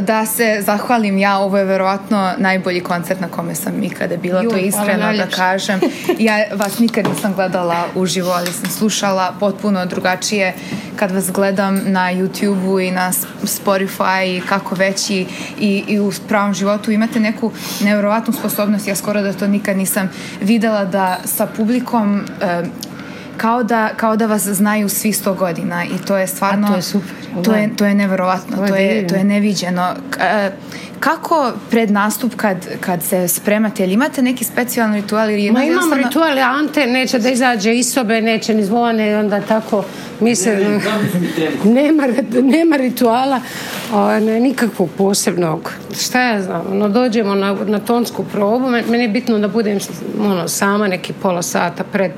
da se zahvalim ja, ovo je verovatno najbolji koncert na kome sam ikada bila, to je iskreno da kažem. Ja vas nikad nisam gledala uživo, ali sam slušala potpuno drugačije kad vas gledam na YouTube-u i na Spotify i kako već i, i, u pravom životu imate neku nevjerovatnu sposobnost, ja skoro da to nikad nisam videla da sa publikom kao da, kao da vas znaju svi sto godina i to je stvarno... to je super. To je, to je nevjerovatno, to, je, to je neviđeno. E, kako pred nastup kad, kad se spremate, jel imate neki specijalni ritual ili rituale, Ante neće da izađe iz sobe, neće ni zvone, onda tako mislim, nema, nema rituala o, nikakvog posebnog. Šta ja znam, no dođemo na, na tonsku probu, meni je bitno da budem ono, sama neki pola sata pred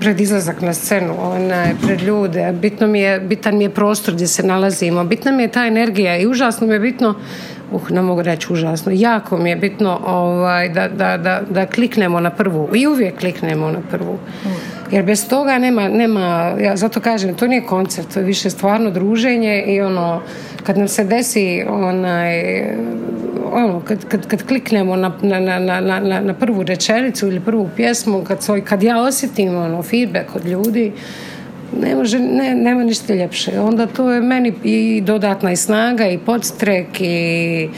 pred izlazak na scenu, onaj, pred ljude, bitno mi je, bitan mi je prostor gdje se nalazimo, bitna mi je ta energija i užasno mi je bitno uh, ne mogu reći užasno, jako mi je bitno ovaj, da, da, da, da kliknemo na prvu i uvijek kliknemo na prvu. Mm. Jer bez toga nema, nema, ja zato kažem, to nije koncert, to je više stvarno druženje i ono, kad nam se desi onaj, ono, kad, kad, kad kliknemo na, na, na, na, prvu rečenicu ili prvu pjesmu, kad, svoj, kad ja osjetim ono, feedback od ljudi, ne može, ne, nema ništa ljepše. Onda to je meni i dodatna i snaga i podstrek i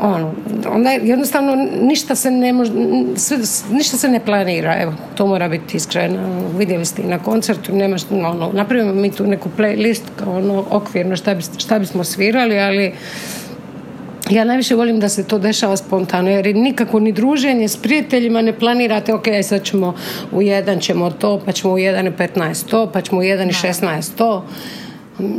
ono, onda jednostavno ništa se ne može, ništa se ne planira, evo, to mora biti iskreno. Vidjeli ste i na koncertu, nemaš, ono, napravimo mi tu neku playlist, ono, okvirno šta, šta bismo svirali, ali ja najviše volim da se to dešava spontano, jer nikako ni druženje s prijateljima ne planirate, ok, sad ćemo u jedan ćemo to, pa ćemo u jedan i 15 to, pa ćemo u jedan i 16 to.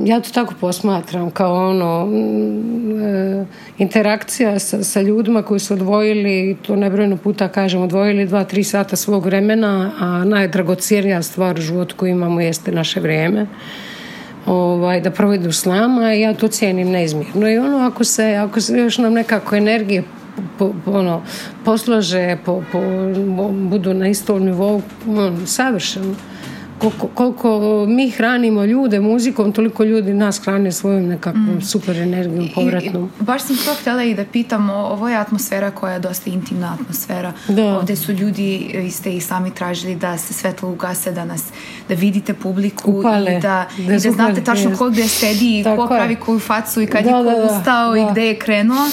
Ja to tako posmatram kao ono mm, e, interakcija sa, sa ljudima koji su odvojili, to nebrojno puta kažem, odvojili dva, tri sata svog vremena, a najdragocijenija stvar u životu koju imamo jeste naše vrijeme ovaj, da provedu s nama i ja to cijenim neizmjerno. I ono, ako se, ako se još nam nekako energije po, ono, poslože, po, po, budu na istom nivou, ono, savršeno koliko, mi hranimo ljude muzikom, toliko ljudi nas hrane svojom nekakvom mm. super energijom povratnom. I, baš sam to htjela i da pitam, ovo je atmosfera koja je dosta intimna atmosfera. Ovdje su ljudi, vi ste i sami tražili da se svetlo ugase, da nas, da vidite publiku upale. i da, da, i da znate tačno ko gdje sedi i ko pravi koju facu i kad da, je ko ustao i gdje je krenuo.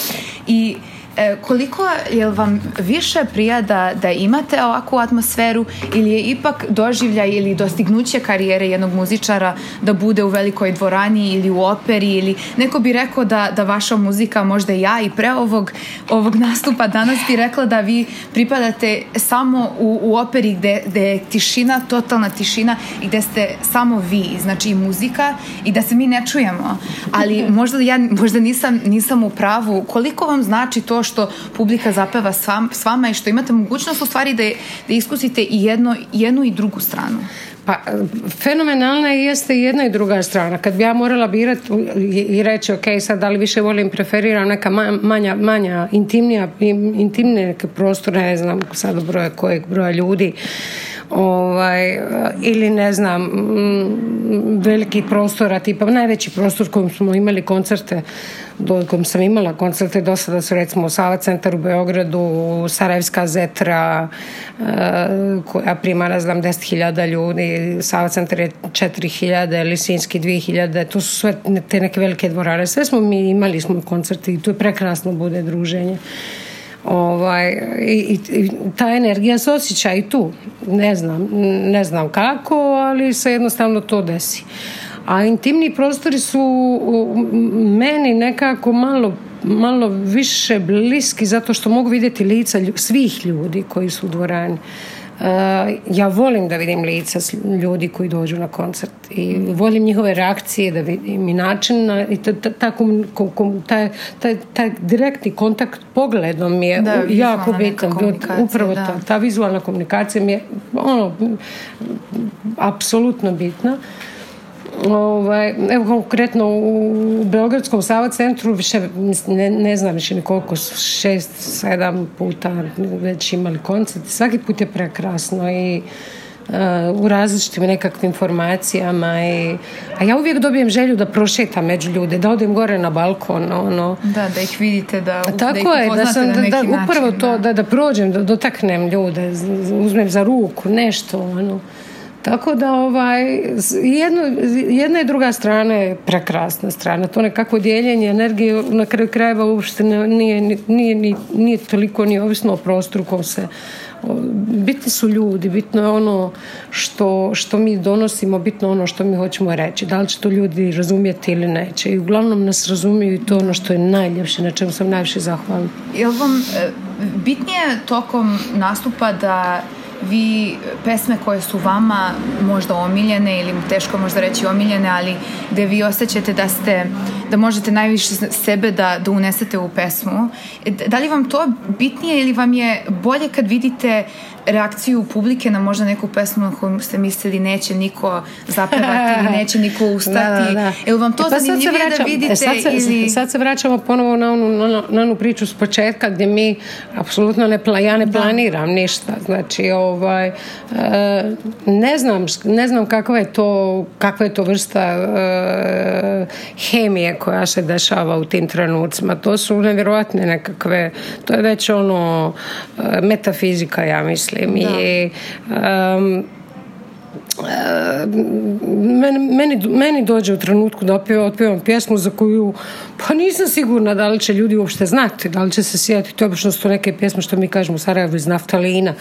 I E, koliko je vam više prija da, imate ovakvu atmosferu ili je ipak doživlja ili dostignuće karijere jednog muzičara da bude u velikoj dvorani ili u operi ili neko bi rekao da, da vaša muzika možda ja i pre ovog, ovog nastupa danas bi rekla da vi pripadate samo u, u operi gde, je tišina, totalna tišina i gde ste samo vi, znači i muzika i da se mi ne čujemo ali možda ja možda nisam, nisam u pravu koliko vam znači to što publika zapeva s, vama i što imate mogućnost u stvari da, da iskusite i jedno, jednu i drugu stranu. Pa, fenomenalna jeste i jedna i druga strana. Kad bi ja morala birati i reći, ok, sad da li više volim, preferiram neka manja, manja intimnija, intimne prostore, ne znam sad broja kojeg broja ljudi, ovaj, ili ne znam mm, veliki a tipa najveći prostor kojim smo imali koncerte do kojim sam imala koncerte do sada su recimo Sava centar u Beogradu Sarajevska zetra eh, koja prima ne znam 10.000 ljudi Sava centar je 4.000 Lisinski 2.000 to su sve te neke velike dvorane sve smo mi imali smo koncerte i tu je prekrasno bude druženje Ovaj, i, i, ta energija se osjeća i tu. Ne znam, ne znam kako, ali se jednostavno to desi. A intimni prostori su meni nekako malo malo više bliski zato što mogu vidjeti lica svih ljudi koji su u dvorani. Eh, ja volim da vidim lica ljudi koji dođu na koncert i volim njihove reakcije da vidim i način i taj direktni kontakt pogledom je jako bitan upravo ta vizualna komunikacija mi je ono apsolutno bitna ovaj, evo konkretno u Beogradskom Sava centru više, ne, ne znam više ni koliko šest, sedam puta već imali koncert. Svaki put je prekrasno i eh, u različitim nekakvim informacijama i, a ja uvijek dobijem želju da prošetam među ljude, da odem gore na balkon ono. Da, da ih vidite da, Tako je, da sam, da, upravo to da, da prođem, da dotaknem ljude uzmem za ruku, nešto ono tako da ovaj, jedno, jedna i druga strana je prekrasna strana. To nekako dijeljenje energije na kraju krajeva uopšte nije, nije, nije, nije toliko ni ovisno o prostoru kom se bitni su ljudi, bitno je ono što, što mi donosimo, bitno je ono što mi hoćemo reći. Da li će to ljudi razumjeti ili neće. I uglavnom nas razumiju i to ono što je najljepše, na čemu sam najviše zahvalna. Je vam e, bitnije tokom nastupa da vi pesme koje su vama možda omiljene ili teško možda reći omiljene, ali gdje vi osjećate da ste, da možete najviše sebe da, da unesete u pesmu. E, da li vam to bitnije ili vam je bolje kad vidite reakciju publike na možda neku pesmu na koju ste mislili neće niko zapevati neće niko ustati. Da, vam to e pa sad se da e, vidite? sad, se, e, sad se vraćamo ponovo na onu, na, priču s početka gdje mi apsolutno ne, ja ne planiram ništa. Znači, ovaj, e, ne, znam, ne znam kakva je to, kakva je to vrsta hemije koja se dešava u tim trenucima. To su nevjerojatne nekakve, to je već ono metafizika, ja mislim мислим. Да. И, ам, meni, meni dođe u trenutku da otpevam pjesmu za koju pa nisam sigurna da li će ljudi uopšte znati, da li će se sjetiti obično su to neke pjesme što mi kažemo sarajevo iz naftalina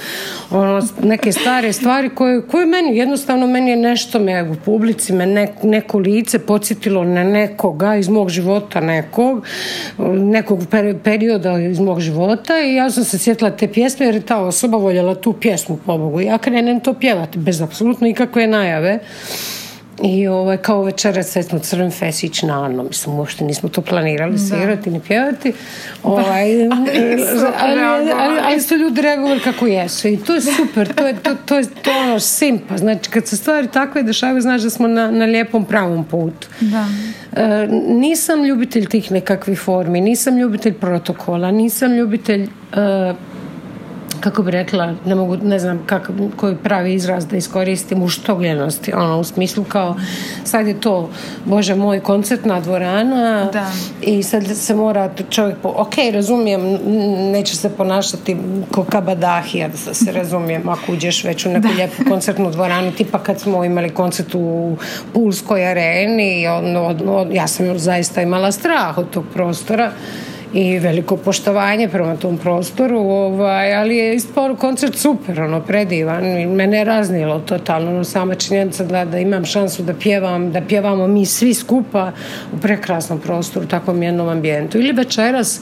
ono, neke stare stvari koje, koje meni jednostavno meni je nešto me u publici me ne, neko lice podsjetilo na nekoga iz mog života nekog nekog perioda iz mog života i ja sam se sjetila te pjesme jer je ta osoba voljela tu pjesmu pobogu ja krenem to pjevati bez apsolutno ikakve nikakve najave. I ovaj, kao večeras sve smo crven fesić na ano mislim, uopšte nismo to planirali svirati ni pjevati. Ovaj, ali, ali, ali, su ljudi reagovali kako jesu i to je super, to je, to, to to ono simpa, znači kad se stvari takve dešavaju znaš da smo na, na lijepom pravom putu. Da. E, nisam ljubitelj tih nekakvih formi, nisam ljubitelj protokola, nisam ljubitelj e, kako bi rekla, ne mogu, ne znam koji pravi izraz da iskoristim uštovljenosti, ono, u smislu kao sad je to, bože moj, koncertna dvorana da. i sad se mora čovjek, po, ok, razumijem, neće se ponašati ko kabadahija, da se razumijem, ako uđeš već u neku da. lijepu koncertnu dvoranu, tipa kad smo imali koncert u Pulskoj areni, ono, ja sam zaista imala strah od tog prostora, i veliko poštovanje prema tom prostoru, ovaj, ali je ispol koncert super, ono, predivan. Mene je raznilo totalno, ono, sama činjenica da, da imam šansu da pjevam, da pjevamo mi svi skupa u prekrasnom prostoru, u takvom jednom ambijentu. Ili večeras,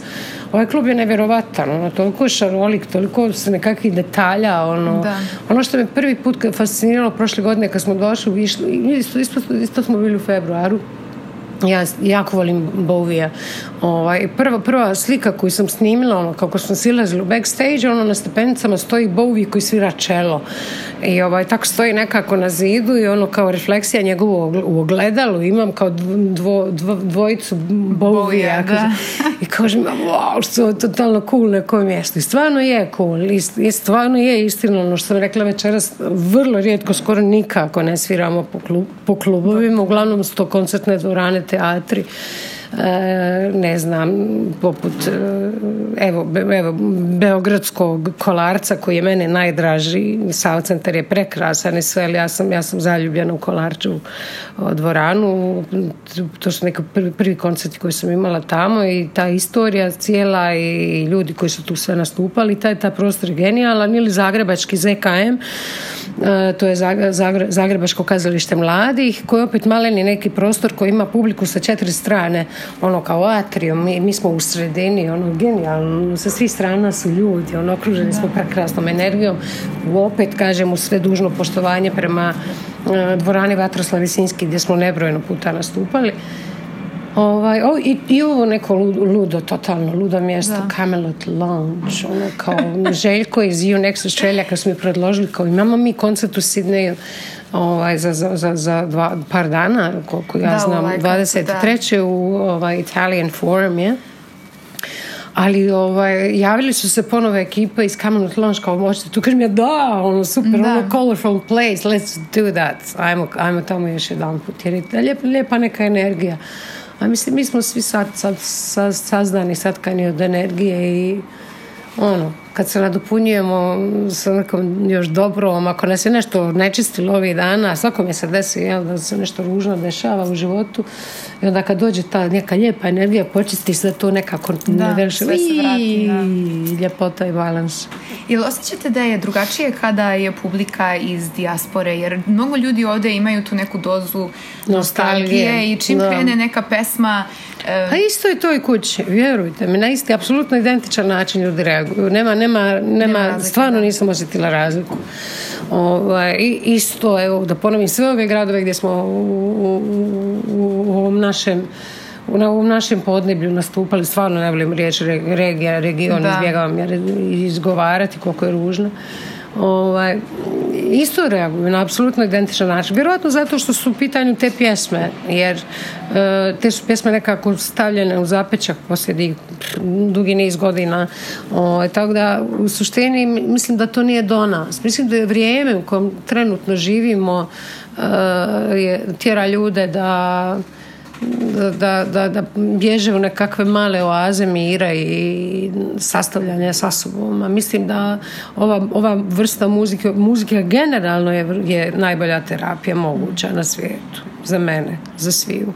ovaj klub je nevjerovatan, ono, toliko šarolik, toliko se nekakvih detalja, ono, ono što me prvi put fasciniralo prošle godine kad smo došli, išli, isto, isto, isto smo bili u februaru, ja jako volim Bovija. Ovaj, prva, prva slika koju sam snimila, ono, kako smo silazili u backstage, ono, na stepenicama stoji Bowie koji svira čelo. I ovaj, tako stoji nekako na zidu i ono kao refleksija njegovu u ogledalu. Imam kao dvo, dvo, dvojicu Bovija. I kažem, wow, što je totalno cool na kojem mjestu. I stvarno je cool. I, stvarno je istina ono što sam rekla večeras. Vrlo rijetko, skoro nikako ne sviramo po, klub, po klubovima. Uglavnom su to koncertne dvorane, teatri E, ne znam, poput e, evo, evo Beogradskog kolarca koji je mene najdraži, Sao Centar je prekrasan i sve, ali ja sam, ja sam zaljubljena u kolarču dvoranu, to su neki prvi, prvi koji sam imala tamo i ta istorija cijela i ljudi koji su tu sve nastupali, taj, ta prostor je genijalan ili zagrebački ZKM, e, to je Zagrebačko kazalište mladih, koji je opet maleni neki prostor koji ima publiku sa četiri strane ono kao atrijum, mi, mi smo u sredini, ono genijalno, sa svih strana su ljudi, ono okruženi smo prekrasnom energijom, opet kažem u sve dužno poštovanje prema e, dvorani Vatroslav Sinski gdje smo nebrojeno puta nastupali. Ovaj, o, i, i, ovo neko ludo, ludo, totalno, ludo mjesto, da. Camelot Lounge, ono kao Željko iz UNEX Australia kad smo mi predložili kao imamo mi koncert u Sidneju ovaj, za, za, za, za dva, par dana, koliko ja da, znam, ovaj, 23. u ovaj, Italian Forum je. Ali ovaj, javili su se ponove ekipa iz Camelot Lounge kao možete tu, kažem ja da, ono super, da. ono colorful place, let's do that. Ajmo, ajmo tamo još jedan put, jer je lijepa neka energija. A pa mislim, mi smo svi sad, saznani, satkani od energije i ono, kad se nadopunjujemo sa nekom još dobrom, ako nas je nešto nečistilo ovih dana, mi se desi jel, da se nešto ružno dešava u životu i onda kad dođe ta neka lijepa energija, počistiš da to nekako da, ne veliš, sve se vrati, da. ljepota i balans. Ili osjećate da je drugačije kada je publika iz dijaspore, jer mnogo ljudi ovdje imaju tu neku dozu nostalgije, i čim da. krene neka pesma a pa isto je to i kući, vjerujte mi, na isti, apsolutno identičan način ljudi reaguju. Nema, nema, nema, stvarno nisam osjetila razliku. Ovaj, isto, evo, da ponovim sve ove gradove gdje smo u, u, našem na ovom našem podneblju nastupali, stvarno ne volim riječ regija, region, izbjegavam jer izgovarati koliko je ružno ovaj, isto reaguju na apsolutno identičan način. Vjerojatno zato što su u pitanju te pjesme, jer e, te su pjesme nekako stavljene u zapećak poslije dugi niz godina. Ovaj, tako da u suštini mislim da to nije do nas. Mislim da je vrijeme u kojem trenutno živimo e, tjera ljude da da, da, da bježe u nekakve male oaze mira i sastavljanja sa sobom. A mislim da ova, ova vrsta muzike, muzika generalno je, je najbolja terapija moguća na svijetu. Za mene, za sviju.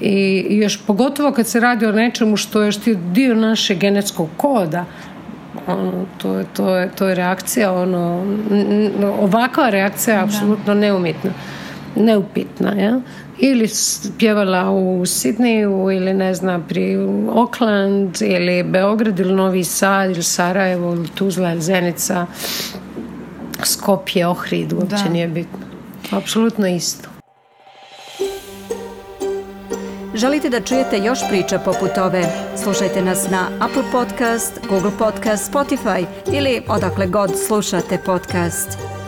I, još pogotovo kad se radi o nečemu što je je dio našeg genetskog koda, ono, to, je, to, je, to je reakcija, ono, ovakva reakcija je apsolutno neumjetna neupitna. Ja? Ili pjevala u Sidniju, ili ne znam, pri Oakland, ili Beograd, ili Novi Sad, ili Sarajevo, ili Tuzla, ili Zenica, Skopje, Ohrid, uopće da. nije bitno. Apsolutno isto. Želite da čujete još priča poput ove? Slušajte nas na Apple Podcast, Google Podcast, Spotify ili odakle god slušate podcast.